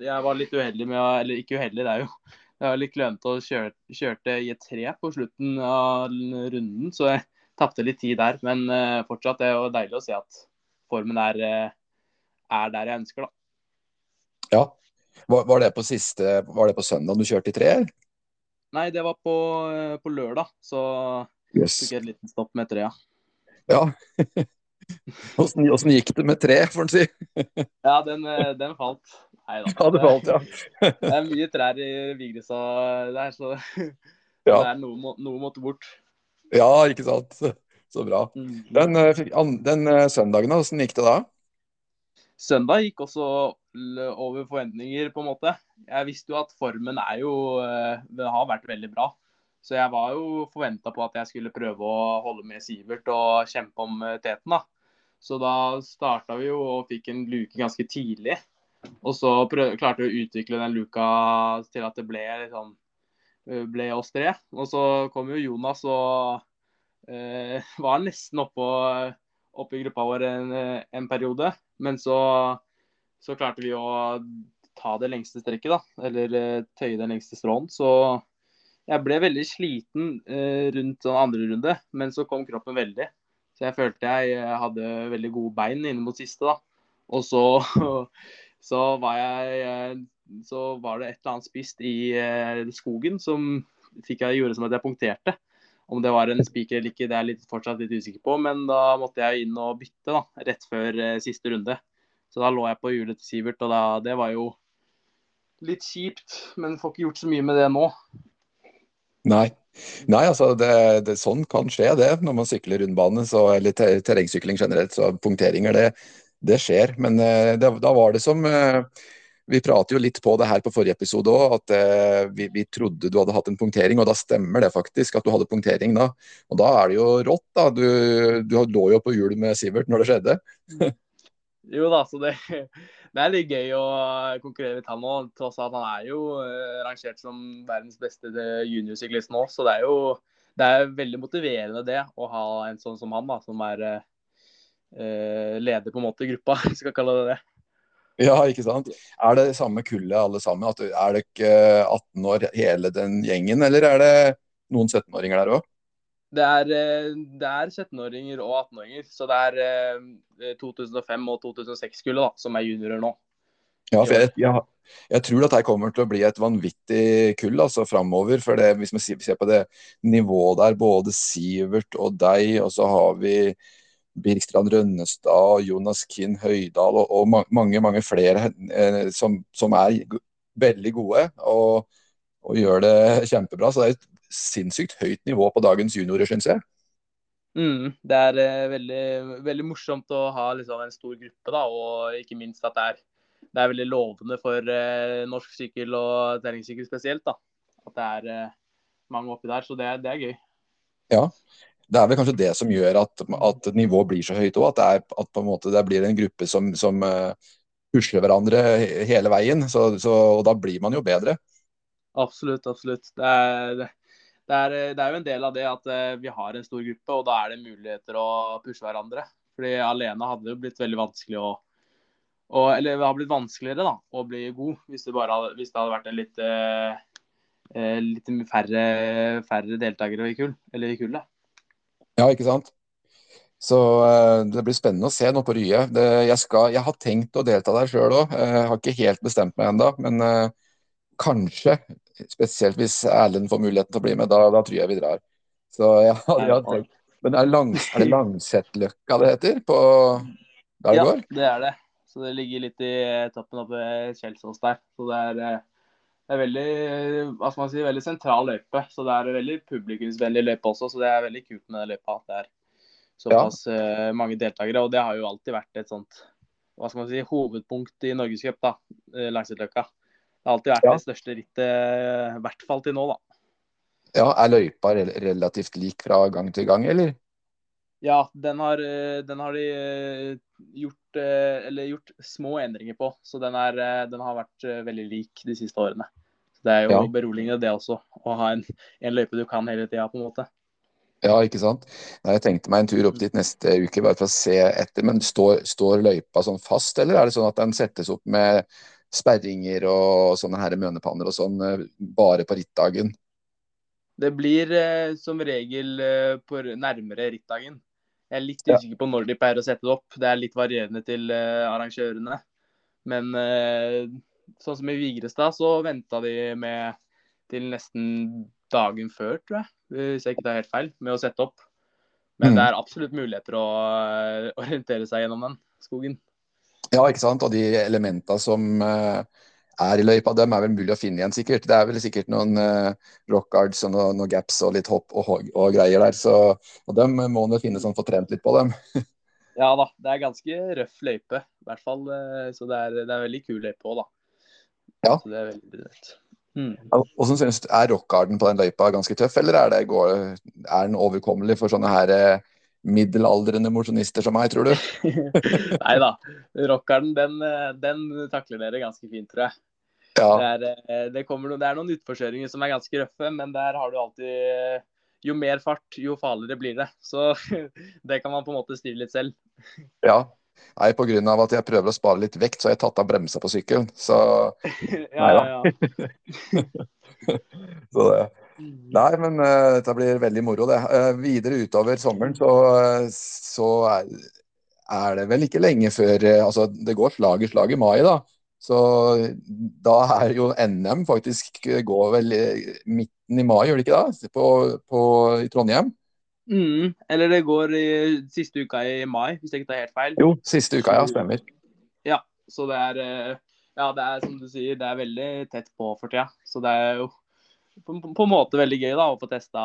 jeg var litt uheldig med Eller ikke uheldig, det er jo jeg var litt klønete og kjørte, kjørte i et tre på slutten av runden, så jeg tapte litt tid der. Men uh, fortsatt det er jo deilig å se at formen er, uh, er der jeg ønsker, da. Ja. Var, var, det på siste, var det på søndag du kjørte i tre? Nei, det var på, på lørdag. Så yes. tok jeg et liten stopp med trea. Ja. Åssen gikk det med tre, får en si? ja, den, den falt. Nei da. Ja, det falt, ja. det er mye trær i Vigrisa der, så ja. det er noe, noe måtte bort. Ja, ikke sant. Så bra. Mm. Den, eh, den eh, søndagen, hvordan gikk det da? Søndag gikk også over forventninger, på en måte. Jeg visste jo at formen er jo eh, Det har vært veldig bra. Så jeg var jo forventa på at jeg skulle prøve å holde med Sivert og kjempe om teten. da. Så da starta vi jo og fikk en luke ganske tidlig. Og så prøv, klarte vi å utvikle den luka til at det ble, liksom, ble oss tre. Og så kom jo Jonas og eh, var nesten oppå oppe i gruppa vår en, en periode. Men så, så, klarte vi å ta det lengste strekket, da. Eller eh, tøye den lengste stråen. Så jeg ble veldig sliten eh, rundt sånn andre runde, men så kom kroppen veldig. Så jeg følte jeg hadde veldig gode bein inn mot siste, da. Og så, så var jeg Så var det et eller annet spist i eh, skogen som fikk jeg gjorde som at jeg punkterte. Om det var en spiker eller ikke, det er jeg fortsatt litt usikker på. Men da måtte jeg inn og bytte da, rett før eh, siste runde. Så da lå jeg på hjulet til Sivert, og da, det var jo litt kjipt. Men får ikke gjort så mye med det nå. Nei. Nei, altså det, det, sånn kan skje det når man sykler rundbane, så, eller terrengsykling generelt. Så punkteringer, det, det skjer. Men eh, det, da var det som eh, Vi prater jo litt på det her på forrige episode òg, at eh, vi, vi, trodde du hadde hatt en punktering, og da stemmer det faktisk at du hadde punktering da. Og da er det jo rått, da. Du, du lå jo på hjul med Sivert når det skjedde. Jo da, så det det er litt gøy å konkurrere med han òg. Tross at han er jo eh, rangert som verdens beste juniorsyklist nå. Så det er jo det er veldig motiverende det å ha en sånn som han, da, som er eh, leder på en måte i gruppa, hvis vi skal kalle det det. Ja, ikke sant. Er det samme kullet alle sammen? Er ikke 18 år hele den gjengen, eller er det noen 17-åringer der òg? Det er, eh, det er 17-åringer og 18-åringer. Så det er 2005 eh, og 2006-kullet som er juniorer nå. Ja, for jeg, jeg, jeg, tror at det kommer til å bli et vanvittig kull altså framover. For det, hvis vi ser på det nivået der, både Sivert og deg, og så har vi Birkstrand Rønnestad, Jonas Kinn Høydal og, og mange mange flere eh, som, som, er veldig gode og, og, gjør det kjempebra. Så det er et sinnssykt høyt nivå på dagens juniorer, syns jeg. Mm, det er eh, veldig, veldig, morsomt å ha liksom, en stor gruppe, da, og ikke minst at det er, det er veldig lovende for eh, norsk sykkel og terrengsykkel spesielt. Da. At det er eh, mange oppi der, så det, det, er gøy. Ja, det er vel kanskje det som gjør at, at nivået blir så høyt òg. At, det, er, at på en måte det blir en gruppe som, som pusler hverandre hele veien. Så, så, og da blir man jo bedre. Absolutt, absolutt. Det er, det er, det er, jo en del av det at eh, vi har en stor gruppe, og da er det muligheter å pushe hverandre. Fordi alene hadde det jo blitt veldig vanskelig å og, Eller det har blitt vanskeligere da, å bli god hvis det, bare, hvis det hadde vært en litt, eh, eh litt færre, færre deltakere i, kull, i kullet. Ja, ikke sant. Så det blir spennende å se nå på Rye. Det, jeg, skal, jeg, har tenkt å delta der sjøl òg. Har ikke helt bestemt meg ennå. Men kanskje, spesielt hvis Erlend får muligheten til å bli med, da, da tror jeg vi drar. Så ja, jeg hadde tenkt. Men er, langs, er det Langsetløkka det heter? På der det ja, går? det er det. Så det ligger litt i toppen oppe ved Kjelsås der. Så det er, eh, det er veldig, hva skal man si, veldig sentral løype. Så det er en veldig publikumsvennlig løype også, så det er veldig kult med den løypa. At det er såpass ja. uh, mange deltakere. Og det har jo alltid vært et sånt hva skal man si, hovedpunkt i Norgescup, da, eh, Langsetløkka. Det har alltid vært ja. det største rittet, i hvert fall til nå, da. Ja, Er løypa relativt lik fra gang til gang, eller? Ja, den har, eh, den har de eh, gjort, eh, gjort, små endringer på. Så den, er, den, har vært veldig lik de siste årene. Så Det er jo ja. beroligende det også, å ha en, en løype du kan hele tida, på en måte. Ja, ikke sant. Nei, jeg tenkte meg en tur opp dit neste uke bare for å se etter. Men står, står løypa sånn fast, eller er det sånn at den settes opp med sperringer og sånne her mønepanner og sånn eh, bare på rittdagen? Det blir eh, som regel eh, på nærmere rittdagen. Jeg er litt usikker på når de pleier å sette det opp. Det er litt varierende til eh, arrangørene. Men eh, sånn som i Vigrestad, så venta de med til nesten dagen før, tror jeg. Hvis jeg ikke tar helt feil, med å sette opp. Men mm. det er absolutt muligheter å orientere seg gjennom den skogen. Ja, ikke sant. Og de elementene som uh, er i løypa, dem er vel mulig å finne igjen, sikkert. Det er vel sikkert noen uh, rockards og noen, noen, gaps og litt hopp og, og, greier der. Så, og dem må man finne sånn få trent litt på dem. ja da, det er ganske røff løype, i hvert fall. Uh, så det er, det er veldig kul løype òg, da. Ja. Så det er veldig rett. Mm. Hvordan synes du, Er rockarden på den løypa ganske tøff, eller er, det, går, er den overkommelig for sånne her middelaldrende mosjonister som meg, tror du? Nei da. Rockeren, den, den, takler dere ganske fint, tror jeg. Ja. Det, er, eh, det, noen, det, er, noen utforkjøringer som er ganske røffe, men der har du alltid Jo mer fart, jo farligere blir det. Så det kan man på en måte styre litt selv. Ja. Nei, pga. at jeg prøver å spare litt vekt, så har jeg tatt av bremsa på sykkelen. Så ja, ja, ja. så det Nei, men uh, dette blir veldig moro, det. Uh, videre utover sommeren så, så er, er, det vel ikke lenge før uh, Altså, det går slag i slag i mai, da. Så da er jo NM faktisk går vel midten i mai, gjør det ikke da? På, på, I Trondheim? Mm, eller det går i siste uka i mai, hvis jeg ikke tar helt feil. Jo, siste uka, ja. Stemmer. Ja, så det er Ja, det er som du sier, det er veldig tett på for tida. Så det er jo på, på, en måte veldig gøy da, å få testa,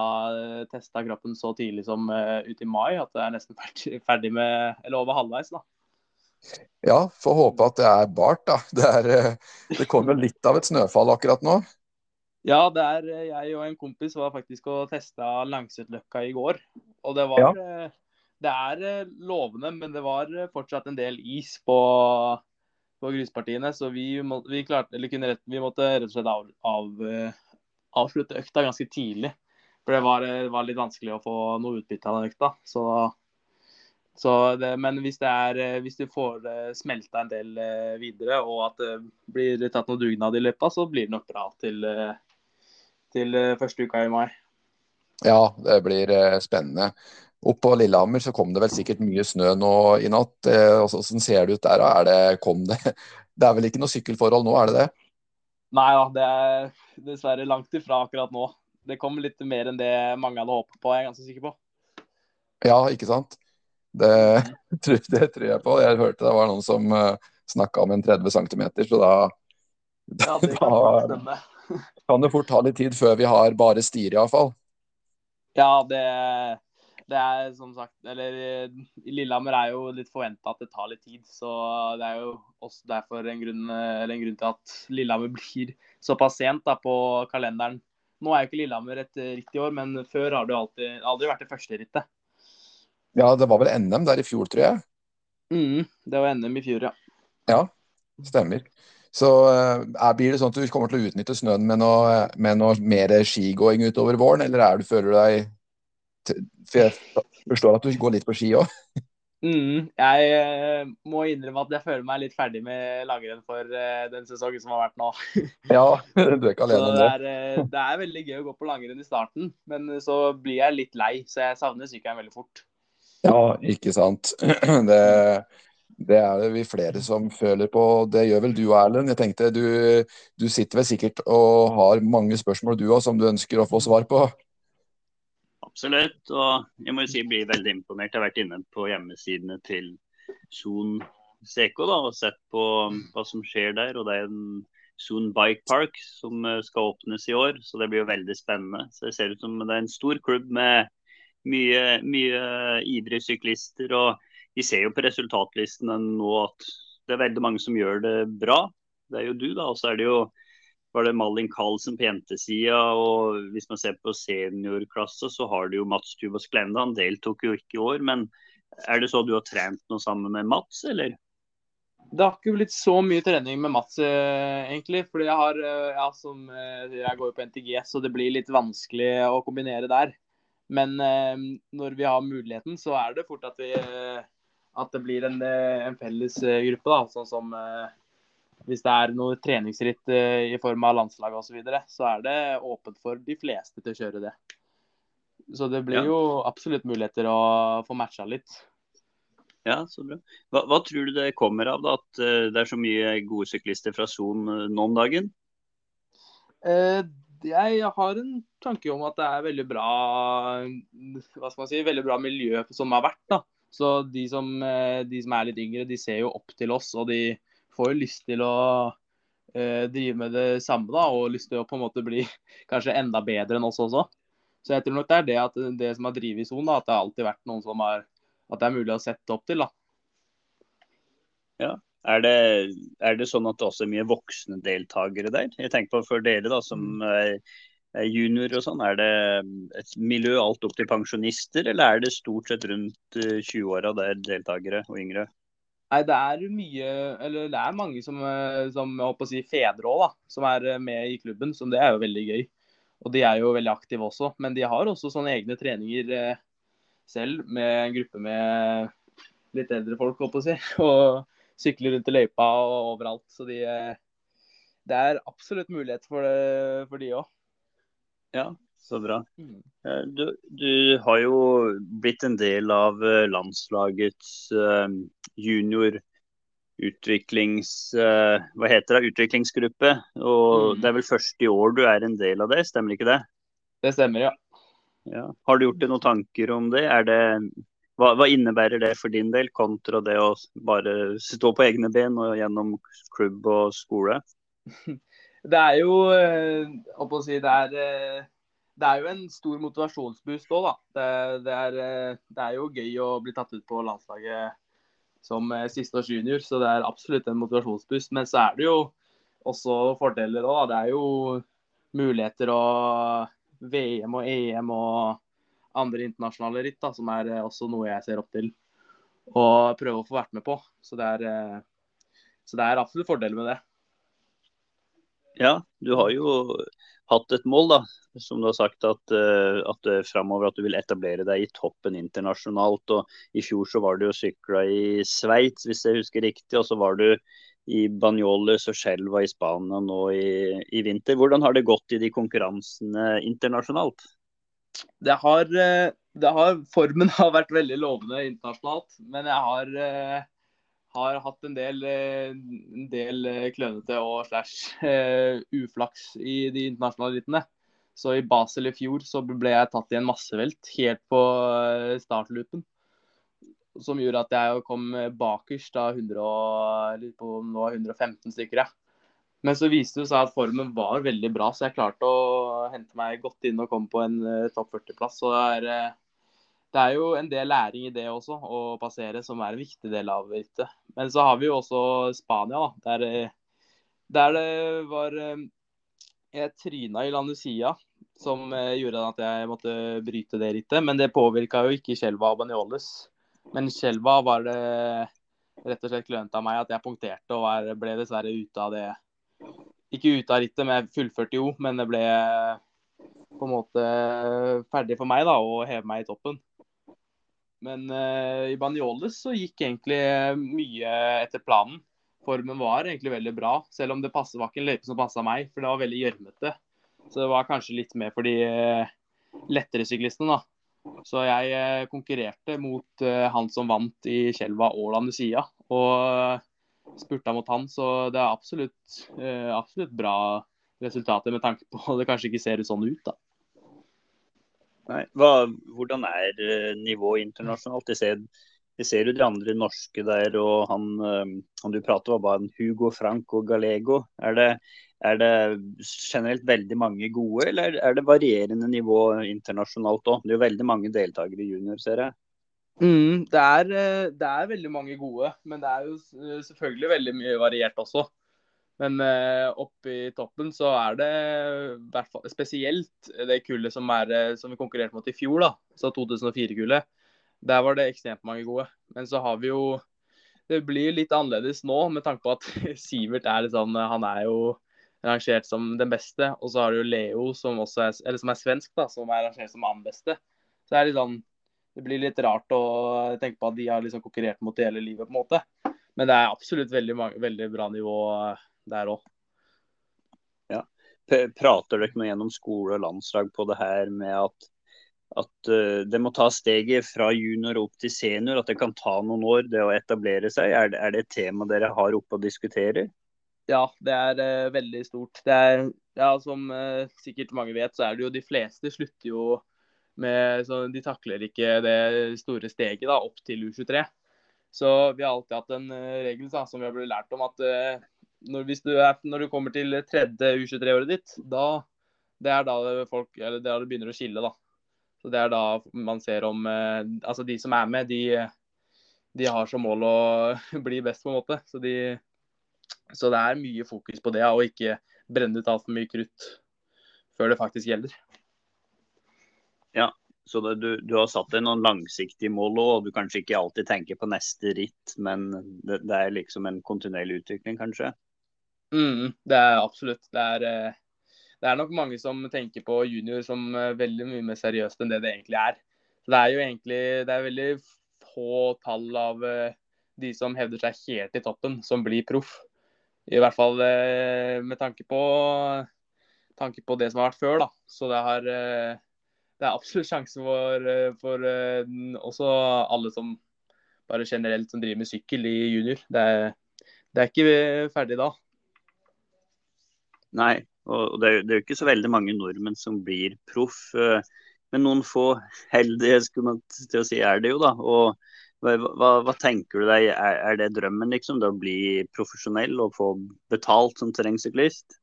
testa kroppen så tidlig som uh, ut i mai. At det er nesten ferdig, ferdig med Eller over halvveis, da. Ja, får håpe at det er bart, da. Det, er, eh, det kommer litt av et snøfall akkurat nå. Ja, det er eh, jeg og en kompis var faktisk og testa Langsetløkka i går. Og det var ja. Det er lovende, men det var fortsatt en del is på, på gruspartiene. Så vi, må, vi, klarte, rett, vi måtte rett og slett av, av avslutte økta ganske tidlig. For det var, var, litt vanskelig å få noe utbytte av den økta. Så, så det, men hvis, er, hvis, du får smelta en del eh, videre, og at det blir tatt noe dugnad i løpet, så blir det nok bra til, eh, til eh, første uka i mai. Ja, det blir spennende. Opp på Lillehammer så kom det vel sikkert mye snø nå i natt. Hvordan ser det ut der? Er det, kom det? det er vel ikke noe sykkelforhold nå, er det det? Nei da, det er dessverre langt ifra akkurat nå. Det kommer litt mer enn det mange hadde håpet på, jeg er ganske sikker på. Ja, ikke sant. Det, det tror jeg på. Jeg hørte det var noen som eh, snakka om en 30 cm, så da, ja, det kan, da kan det fort ta litt tid før vi har bare stier, iallfall. Ja, det det er som sagt Eller Lillehammer er jo litt forventa at det tar litt tid. Så det er jo også derfor en grunn, en grunn til at Lillehammer blir såpass sent da, på kalenderen. Nå er jo ikke Lillehammer et riktig år, men før har det alltid, aldri vært det første rittet. Ja, det var vel NM der i fjor, tror jeg. Mm, det var NM i fjor, ja. Ja, stemmer. Så er, blir det sånn at du kommer til å utnytte snøen med noe, med noe mer skigåing utover våren, eller er du, føler du deg for jeg forstår at du går litt på ski òg? Mm, jeg uh, må innrømme at jeg føler meg litt ferdig med langrenn for uh, den sesongen som har vært nå. ja, du er ikke alene om det. Er, uh, det er veldig gøy å gå på langrenn i starten, men så blir jeg litt lei. Så jeg savner sykkelen veldig fort. Ja, ikke sant. Det, det er det vi flere som føler på. Det gjør vel du og Erlend. Jeg tenkte du, du sitter vel sikkert og har mange spørsmål du òg som du ønsker å få svar på? Absolutt. Og jeg må jo si jeg blir veldig imponert. Jeg har vært inne på hjemmesidene til Son CK da, og sett på um, hva som skjer der. og Det er en Son Bike Park som uh, skal åpnes i år, så det blir jo veldig spennende. Så Det ser ut som det er en stor klubb med mye, mye ivrige syklister. og Vi ser jo på resultatlistene nå at det er veldig mange som gjør det bra. Det er jo du, da. Og så er det jo var det Malin Karlsen på jentesida. Og hvis man ser på seniorklasse, så har du jo Mats Tuvås Glende. Han deltok jo ikke i år. Men er det så du har trent noe sammen med Mats, eller? Det har ikke blitt så mye trening med Mats, eh, egentlig. Fordi jeg har eh, ja, som, eh, jeg går jo på NTG, så det blir litt vanskelig å kombinere der. Men når vi har muligheten, så er det fort at, vi, at det blir en, en felles gruppe. da, Sånn som hvis det er noe treningsritt eh, i form av landslag osv., så, videre, så er det åpent for de fleste til å kjøre det. Så det blir ja. jo absolutt muligheter å få matcha litt. Ja, så bra. Hva, hva, tror du det kommer av da, at uh, det er så mye gode syklister fra Son uh, nå om dagen? Eh, jeg har en tanke om at det er veldig bra hva skal man si, veldig bra miljø som har vært. da. Så de som, de som er litt yngre, de ser jo opp til oss. og de får jo lyst til å eh, drive med det samme da, og lyst til å på en måte bli kanskje enda bedre enn oss også. Så jeg tror nok det er det, at det som har drevet i Son, at det har alltid vært noen som har At det er mulig å sette opp til. da. Ja. Er det, er det sånn at det også er mye voksne deltakere der? Jeg tenker på For dere da, som mm. er junior og sånn, er det et miljø alt opp til pensjonister, eller er det stort sett rundt 20-åra eh, der deltakere og yngre? Nei, det er mye Eller det er mange som, eh, som jeg håper å si fedre òg, da. Som er eh, med i klubben. Så det er jo veldig gøy. Og de er jo veldig aktive også. Men de har også sånne egne treninger eh, selv, med en gruppe med litt eldre folk, holdt på å si. Og sykler rundt i løypa og overalt. Så de Det er absolutt mulighet for, det, for de òg. Ja, Så bra. Eh, du, du, har jo blitt en del av eh, landslagets uh, junior utviklings... Hva heter det? Utviklingsgruppe. Og mm. det er vel først i år du er en del av det, stemmer ikke det? Det stemmer, ja. ja. Har du gjort deg noen tanker om det? det hva, hva, innebærer det for din del, kontra det å bare stå på egne ben og gjennom klubb og skole? Det er jo, å si, det er det er jo en stor motivasjonsboost òg, da. Det, det, er, eh, det, er, jo gøy å bli tatt ut på landslaget som eh, siste års junior, så det er absolutt en motivasjonsboost. Men så er det jo også fordeler òg. Det er jo muligheter og VM og EM og andre internasjonale ritt, da, som er eh, også noe jeg ser opp til og prøve å få vært med på. Så det er, så det er absolutt fordeler med det. Ja, du har jo hatt et mål, da, som du har sagt, at, uh, at uh, framover at du vil etablere deg i toppen internasjonalt. og I fjor så var du jo sykla i Sveits, hvis jeg husker riktig. Og så var du i Banjoles og Skjelva i Spania nå i, i, vinter. Hvordan har det gått i de konkurransene internasjonalt? Det har, eh, det har Formen har vært veldig lovende internasjonalt, men jeg har har hatt en del, eh, en del eh, klønete og slash uh, uflaks i de internasjonale rittene. Så i Basel i fjor så ble jeg tatt i en massevelt helt på startloopen. Som gjorde at jeg kom bakerst da 100 på, 115 stykker. Ja. Men så viste det seg at formen var veldig bra, så jeg klarte å hente meg godt inn og komme på en topp 40-plass. Så det er det er jo en del læring i det også, å passere, som er en viktig del av rittet. Men så har vi jo også Spania, da, der, der det var eh, Jeg tryna i Landusia, som eh, gjorde at jeg måtte bryte det rittet. Men det påvirka jo ikke Skjelva og Banioles. Men Skjelva var det rett og slett klønete av meg at jeg punkterte og ble dessverre ute av det. Ikke ute av rittet, men jeg fullførte jo. Men det ble på en måte ferdig for meg da, å heve meg i toppen. Men uh, i Banjoles så gikk egentlig eh, mye etter planen. Formen var egentlig veldig bra, selv om det passet, var ikke en løype som passa meg. For det var veldig gjørmete. Så det var kanskje litt mer for de uh, lettere syklistene, da. Så jeg uh, konkurrerte mot han som vant i Kjelva og Landusia. Og spurta mot han, så det er absolutt, absolutt bra resultater med tanke på at det kanskje ikke ser sånn ut, da. Nei. Hva, hvordan er eh, nivået internasjonalt? Jeg ser, jeg ser, jo de andre norske der, og han, eh, han du prater om, var Hugo Frank og Galego. Er det, er det, generelt veldig mange gode, eller er det varierende nivå internasjonalt òg? Det er jo veldig mange deltakere i junior, ser jeg. Mm, det, er, eh, det, er, veldig mange gode, men det er jo selvfølgelig veldig mye variert også. Men uh, oppe i toppen så er det hvert fall, spesielt det kullet som, er, eh, som vi konkurrerte mot i fjor, da, så 2004-kullet. Der var det ekstremt mange gode. Men så har vi jo Det blir litt annerledes nå med tanke på at Sivert er litt sånn Han er jo rangert som den beste. Og så har du jo Leo, som er, eller som er svensk, da, som er rangert som annen beste. Så det er litt sånn Det blir litt rart å tenke på at de har liksom konkurrert mot det hele livet, på en måte. Men det er absolutt veldig, veldig bra nivå der òg. Ja. Prater dere noe gjennom skole og landslag på det her med at, at uh, det må ta steget fra junior opp til senior, at det kan ta noen år det å etablere seg? Er det, er det et tema dere har oppe og diskuterer? Ja, det er uh, veldig stort. Det er, ja, Som uh, sikkert mange vet, så er det jo de fleste slutter jo med så De takler ikke det store steget da, opp til U23. Så vi har alltid hatt en regel da, som vi har blitt lært om, at når, du er, når, du kommer til tredje U23-året ditt, da det er da folk, eller det, det begynner å skille. da. Så Det er da man ser om eh, Altså, de som er med, de, de, har som mål å bli best, på en måte. Så, de, så det er mye fokus på det, og ikke brenne ut altfor mye krutt før det faktisk gjelder. Ja, så det, du, du, har satt deg noen langsiktige mål og du kanskje ikke alltid tenker på neste ritt, men det, det er liksom en kontinuerlig utvikling, kanskje? Mm, det er absolutt. Det er, eh, det er, nok mange som tenker på junior som eh, veldig mye mer seriøst enn det det egentlig er. Det er jo egentlig det er veldig få tall av eh, de som hevder seg helt i toppen, som blir proff. I hvert fall med tanke på, tanke på det som har vært før. da. Så det, har, det er absolutt sjanse for, for også alle som bare generelt som driver med sykkel i junior. Det er, det er ikke ferdig da. Nei, og det er, det er jo ikke så veldig mange nordmenn som blir proff. Eh, men noen få heldige skulle man til å si er det jo, da. Og hva, hva, hva tenker du deg, er, er, det drømmen liksom, det å bli profesjonell og få betalt som terrengsyklist?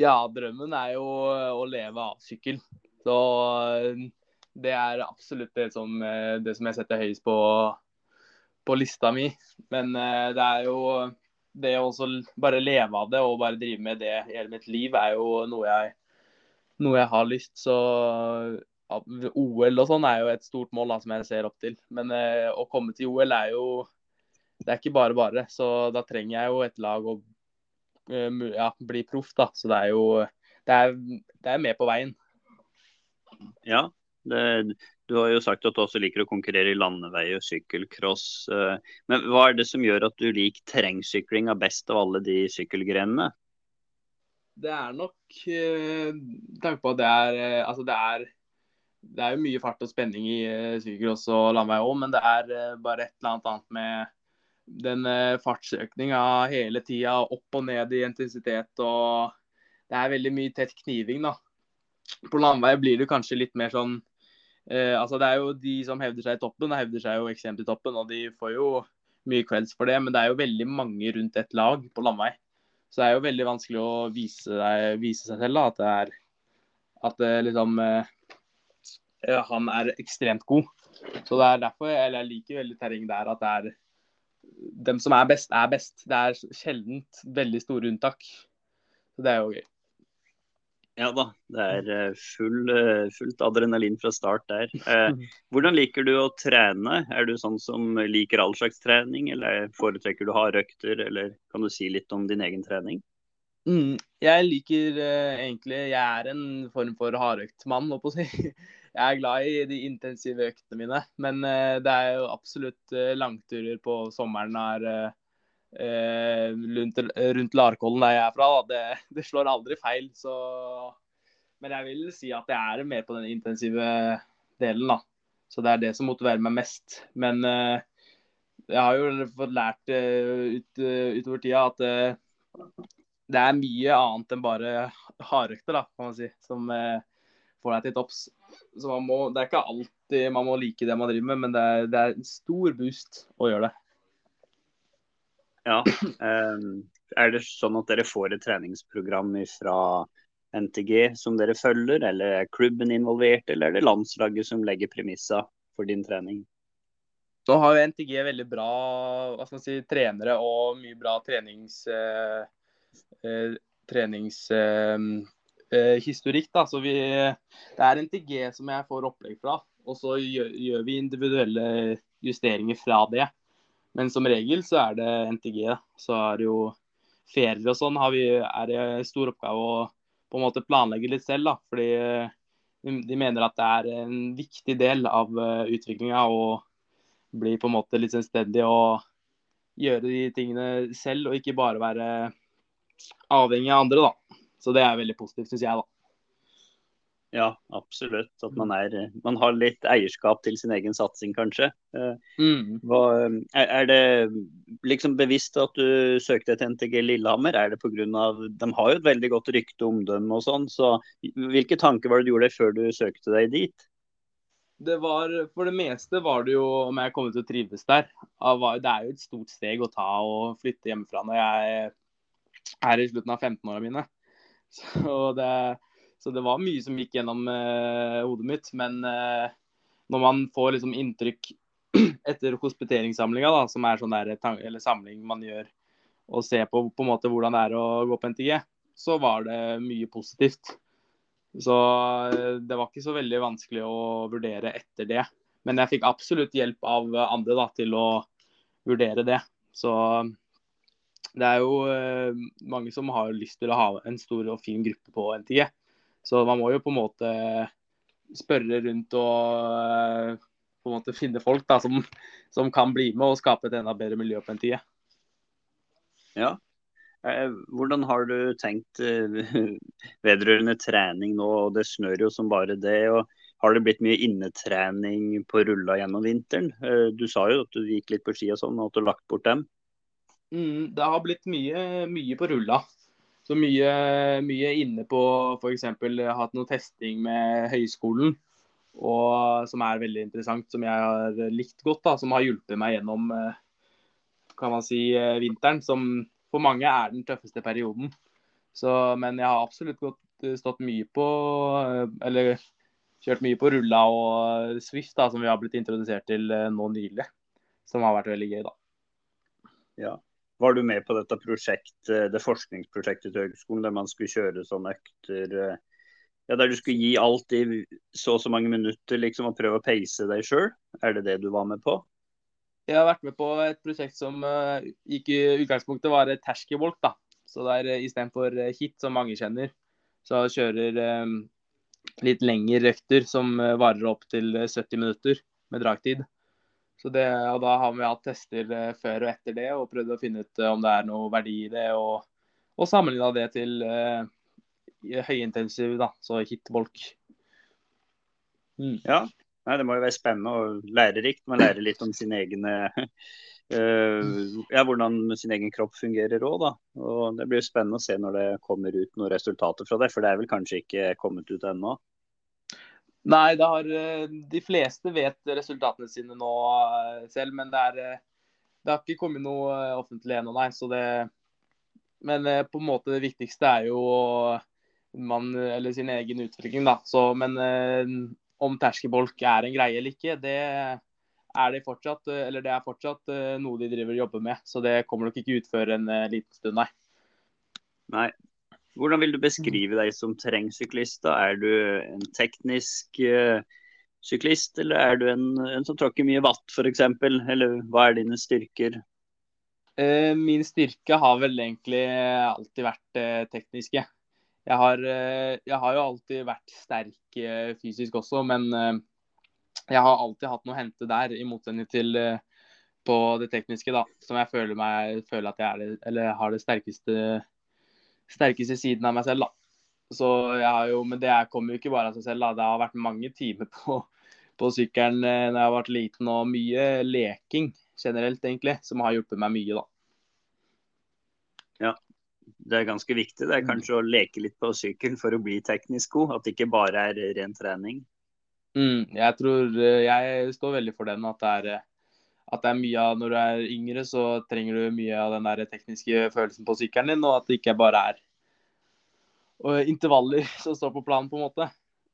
Ja, drømmen er jo å leve av sykkel. Så eh, det er absolutt det som, eh, det som jeg setter høyest på, på lista mi. Men det er jo det å bare leve av det og bare drive med det hele mitt liv, er jo noe jeg, noe jeg har lyst. Så OL og sånn er jo et stort mål da, som jeg ser opp til. Men eh, å komme til OL er jo Det er ikke bare bare. Så da trenger jeg jo et lag å eh, ja, bli proff, da. Så det er jo det er, det er med på veien. Ja, det, du har jo sagt at du også liker å konkurrere i landevei og sykkelcross. Eh, men hva er det som gjør at du liker terrengsyklinga best av alle de sykkelgrenene? Det er nok eh, tanke på at det er eh, Altså det er, det er jo mye fart og spenning i sykkelcross og landevei òg, men det er bare et eller annet annet med den fartsøkninga hele tida, opp og ned i intensitet og Det er veldig mye tett kniving, da. På landvei blir det kanskje litt mer sånn Eh, altså Det er jo de som hevder seg i toppen, og hevder seg jo ekstremt i toppen. Og de får jo mye kvelds for det, men det er jo veldig mange rundt et lag på landvei. Så det er jo veldig vanskelig å vise, deg, vise seg selv da, at det er at det liksom eh, han er ekstremt god. Så det er derfor jeg, liker veldig terreng der at det er dem som er best, er best. Det er sjeldent veldig store unntak. Så det er jo gøy. Ja da, det er eh, full, eh, fullt adrenalin fra start der. Eh, hvordan liker du å trene? Er du sånn som liker all slags trening, eller foretrekker du harde økter, eller kan du si litt om din egen trening? Mm, jeg liker uh, egentlig Jeg er en form for hardøktmann, holdt på å si. Jeg er glad i de intensive øktene mine, men uh, det er jo absolutt uh, langturer på sommeren her eh, rundt, rundt Larkollen der jeg er fra. Det, det, slår aldri feil. Så Men jeg vil si at jeg er mer på den intensive delen, da. Så det er det som motiverer meg mest. Men eh, jeg har jo fått lært uh, ut, uh, utover tida at det er mye annet enn bare hardøkter, da, kan man si, som får deg til topps. Så man må, det er ikke alltid man må like det man driver med, men det er, det er en stor boost å gjøre det. Ja. Um, er det sånn at dere får et treningsprogram fra NTG som dere følger, eller er klubben involvert, eller er det landslaget som legger premisser for din trening? Nå har jo NTG veldig bra si, trenere og mye bra trenings, eh, eh, treningshistorikk. Eh, Så vi, det er NTG som jeg får opplegg fra, og så gjør, gjør vi individuelle justeringer fra det. Men som regel så er det NTG. Så er det jo ferier og sånn vi, er det en stor oppgave å på en måte planlegge litt selv. da, fordi eh, de mener at det er en viktig del av eh, utviklinga å bli på en måte litt selvstendig og gjøre de tingene selv, og ikke bare være avhengig av andre. da. Så det er veldig positivt, syns jeg. da. Ja, absolutt. At man, er, man, har litt eierskap til sin egen satsing, kanskje. Eh, mm. Hva, er, det liksom bevisst at du søkte til NTG Lillehammer? Er det pga. De har jo et veldig godt rykte og omdømme og sånn. Så hvilke tanker var det du gjorde før du søkte deg dit? Det var, For det meste var det jo om jeg kom til å trives der. Det er jo et stort steg å ta og flytte hjemmefra når jeg er i slutten av 15-åra mine. Så det så det var mye som gikk gjennom eh, hodet mitt. Men eh, når man får liksom inntrykk etter hospiteringssamlinga, da, som er sånn der, eller samling man gjør, og ser på, på en måte hvordan det er å gå på NTG, så var det mye positivt. Så uh, det var ikke så veldig vanskelig å vurdere etter det. Men jeg fikk absolutt hjelp av andre da, til å vurdere det. Så det er jo mange som har lyst til å ha en stor og fin gruppe på NTG. Så man må jo på en måte spørre rundt og eh, på en måte finne folk da, som, som kan bli med og skape et enda bedre miljø på en tid. Ja. Eh, hvordan har du tenkt eh, vedrørende trening nå? og Det snør jo som bare det. og Har det blitt mye innetrening på rulla gjennom vinteren? Du sa jo at du gikk litt på ski og sånn, og at du har lagt bort dem. Mm, det har blitt mye, mye på rulla. Så mye, mye inne på f.eks. hatt noe testing med høyskolen. Og som er veldig interessant, som jeg har likt godt. da, Som har hjulpet meg gjennom kan man si, vinteren. som for mange er den tøffeste perioden. Så, men jeg har absolutt gått, eh, stått mye på eh, Eller kjørt mye på rulla og Swift, da, som vi har blitt introdusert til eh, nå nylig. Som har vært veldig gøy, da. Ja. Var du med på dette prosjektet, det forskningsprosjektet til høgskolen, der man skulle kjøre sånne økter ja, Der du skulle gi alt i så og så mange minutter liksom, og prøve å peise deg sjøl? Er det det du var med på? Jeg har vært med på et prosjekt som uh, gikk i utgangspunktet var terskelbolk. da. Så det er uh, istedenfor hit, som mange kjenner, så kjører um, litt lengre økter som varer opp til 70 minutter med dragtid. Så det, og Da har vi hatt tester før og etter det og prøvd å finne ut om det er noe verdi i det. Og, og sammenligna det til høyintensiv, da, så hit-bolk. Mm. Ja, Nei, Det må jo være spennende og lærerikt. Man lærer litt om sin egen uh, ja, hvordan sin egen kropp fungerer òg, da. Og det blir spennende å se når det kommer ut noen resultater fra det, for det er vel kanskje ikke kommet ut ennå? Nei, det har, eh, de fleste vet resultatene sine nå eh, selv, men det, er, det har ikke kommet noe offentlig ennå, nei. Så det, men på en måte det viktigste er jo man, eller sin egen utvikling, da. Så, men om terskelbolk er en greie eller ikke, det er det fortsatt, det er fortsatt eh, noe de driver og jobber med. Så det kommer nok ikke ut før en eh, liten stund, nei. Nei. Hvordan vil du beskrive deg som terrengsyklist? Er du en teknisk uh, syklist, eller er du en, en som tråkker mye vatt f.eks.? Eller hva er dine styrker? Uh, min styrke har vel egentlig alltid vært uh, tekniske jeg har, eh, jeg har, jo alltid vært sterk fysisk også, men jeg har alltid hatt noe å hente der, i motsetning til på det tekniske, da, som jeg føler, meg, føler at jeg er det, eller har det sterkeste, sterkeste siden av meg selv. da. Så jeg har jo, Men det kommer jo ikke bare av seg selv. da. Det har vært mange timer på, på sykkelen når jeg har vært liten, og mye leking generelt, egentlig, som har hjulpet meg mye. da. Ja, det er ganske viktig det er mm. kanskje å leke litt på sykkel for å bli teknisk god. At det ikke bare er ren trening. Mm, jeg tror eh, jeg står veldig for den. At det, er, eh, at det er mye av når du er yngre, så trenger du mye av den der tekniske følelsen på sykkelen din. Og at det ikke bare er intervaller som står på planen, på en måte.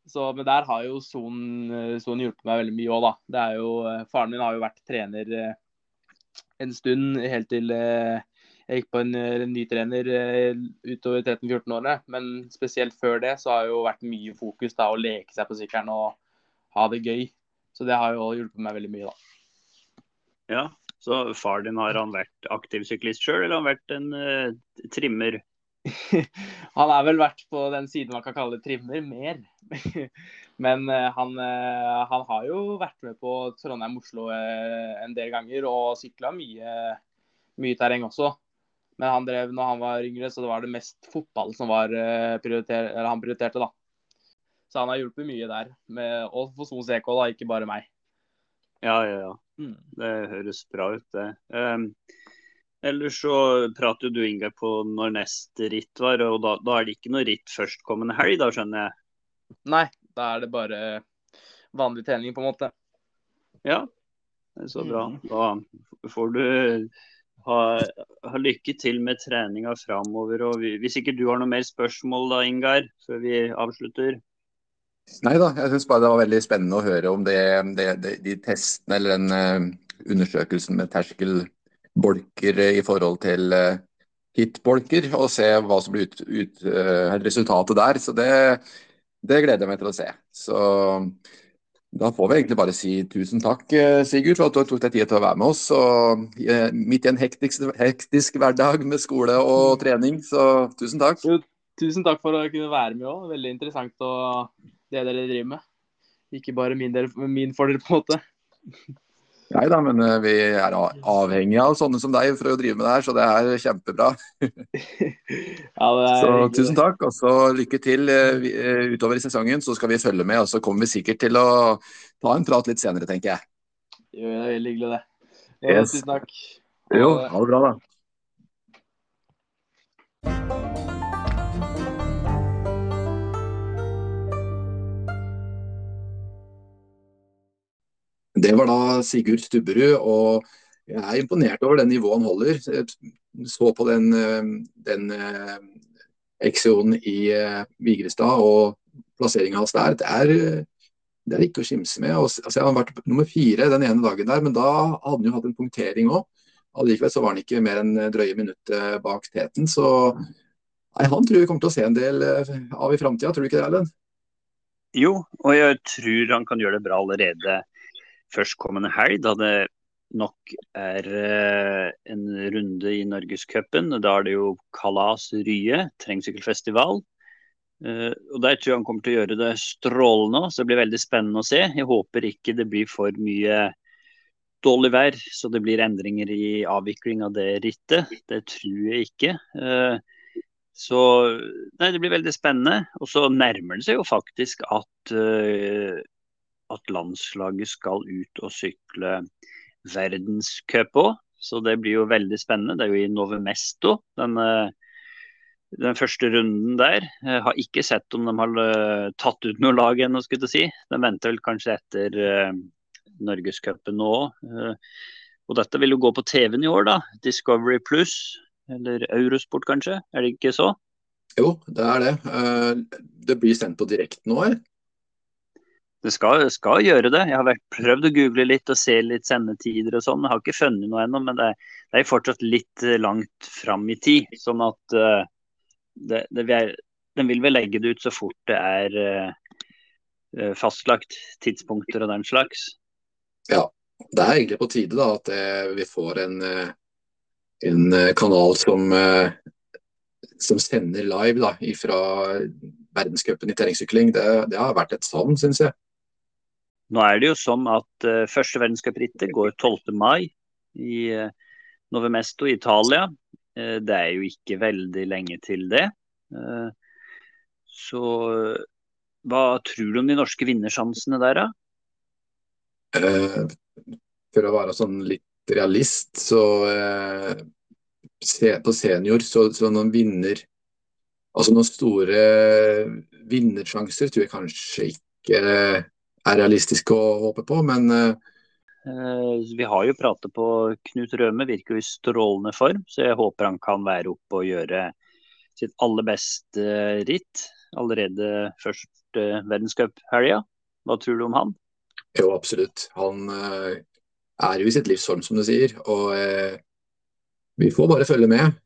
Så, men der har jo Son, eh, hjulpet meg veldig mye òg, da. Det er jo, faren min har jo vært trener en stund, helt til jeg gikk på en, ny trener eh, utover 13-14-årene. Men spesielt før det så har jo vært mye fokus da å leke seg på sykkelen og ha det gøy. Så det har jo hjulpet meg veldig mye, da. Ja, så far din har han vært aktiv syklist sjøl, eller har han vært en uh, trimmer? han har vel vært på den siden man kan kalle trimmer, mer. Men uh, han, uh, han, har jo vært med på Trondheim-Oslo en del ganger og sykla mye, mye terreng også. Men han drev når han var yngre, så det var det mest fotball som prioriter, han prioriterte. da. Så han har hjulpet mye der. Med, og for Son CK, da, ikke bare meg. Ja, ja, ja. Mm. Det høres bra ut, det. Um, ellers så prater du Ingar på når neste ritt var, og da, da, er det ikke noe ritt førstkommende helg, da skjønner jeg? Nei, da er det bare vanlig trening, på en måte. Ja, det er så bra. Mm. Da får du ha, ha, lykke til med treninga framover. hvis ikke du har noe mer spørsmål da, Ingar, før vi avslutter? Nei da, jeg syns bare det var veldig spennende å høre om det, det, det, de testene eller den uh, undersøkelsen med terskelbolker i forhold til uh, hitbolker, og se hva som blir ut, ut, uh, resultatet der. Så det, det gleder jeg meg til å se. Så da får vi egentlig bare si tusen takk, eh, Sigurd, for at du tok deg tid til å være med oss. Og, eh, midt i en hektisk, hektisk, hverdag med skole og trening, så tusen takk. Tusen takk for å kunne være med òg. Veldig interessant og det dere driver med. Ikke bare min, del, min fordel, på en måte. Nei da, men vi er avhengige av sånne som deg for å drive med det her, så det er kjempebra. ja, det er så tusen takk, og så lykke til utover i sesongen. Så skal vi følge med, og så kommer vi sikkert til å ta en prat litt senere, tenker jeg. Jo, det er veldig hyggelig, det. Yes. Tusen takk. Jo, ha det bra, da. Det var da Sigurd Stubberud, og jeg er imponert over det nivået han holder. Jeg så på den, den XO-en i Vigrestad og plasseringa hans der. Det er, det er ikke å skimse med. Altså, han har vært nummer fire den ene dagen der, men da hadde han jo hatt en punktering òg. Allikevel så var han ikke mer enn drøye minuttet bak teten. Så nei, han tror vi kommer til å se en del av i framtida, tror du ikke det, Erlend? Jo, og jeg tror han kan gjøre det bra allerede førstkommende helg, da det nok er en runde i Norgescupen. Da er det jo Kalas Rye, terrengsykkelfestival. og Der tror jeg han kommer til å gjøre det strålende. så Det blir veldig spennende å se. Jeg håper ikke det blir for mye dårlig vær, så det blir endringer i avvikling av det rittet. Det tror jeg ikke. Så nei, det blir veldig spennende. Og så nærmer det seg jo faktisk at at landslaget skal ut og sykle verdenscup òg. Så det blir jo veldig spennende. Det er jo i Novemesto. Den, den første runden der. Jeg har ikke sett om de har tatt ut noe lag ennå, skulle jeg si. De venter vel kanskje etter uh, Norgescupen nå òg. Og dette vil jo gå på TV-en i år, da. Discovery Pluss, eller Eurosport kanskje, er det ikke så? Jo, det er det. Det blir sendt på direkten nå, eller? Det skal, skal, gjøre det. Jeg har prøvd å google litt og se litt sendetider og sånn. Jeg har ikke funnet noe ennå, men det, det, er fortsatt litt langt fram i tid. Sånn at uh, det, det vil, den vil vel legge det ut så fort det er uh, fastlagt tidspunkter og den slags. Ja, det er egentlig på tide da at vi får en, en kanal som, som sender live da, fra verdenscupen i terrengsykling. Det, det har vært et savn, syns jeg. Nå er det jo sånn at uh, første verdenscuprittet går 12. mai i uh, Nove i Italia. Uh, det er jo ikke veldig lenge til det. Så hva tror du om de norske vinnersjansene der, da? for å være sånn litt realist, så på senior så, så noen vinner Altså noen store vinnersjanser tror jeg kanskje ikke er realistisk å håpe på, men uh, Vi har jo pratet på Knut Røme, virker jo i strålende form, så jeg håper han kan være oppe og gjøre sitt aller beste ritt allerede først verdenscuphelga. Hva tror du om han? Jo, absolutt. Han er jo i sitt livsform, som du sier. Og uh, vi får bare følge med.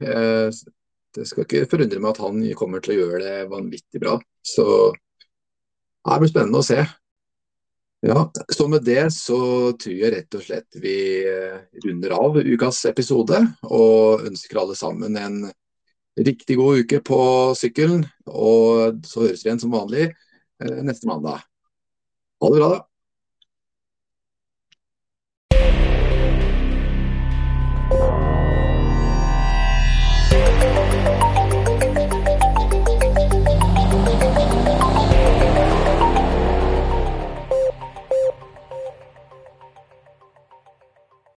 det skal ikke forundre meg at han kommer til å gjøre det vanvittig bra. Så det blir spennende å se. Ja, så med det så tror jeg rett og slett vi eh, runder av ukas episode. Og ønsker alle sammen en riktig god uke på sykkelen. Og så høres vi igjen som vanlig eh, neste mandag. Ha det bra, da.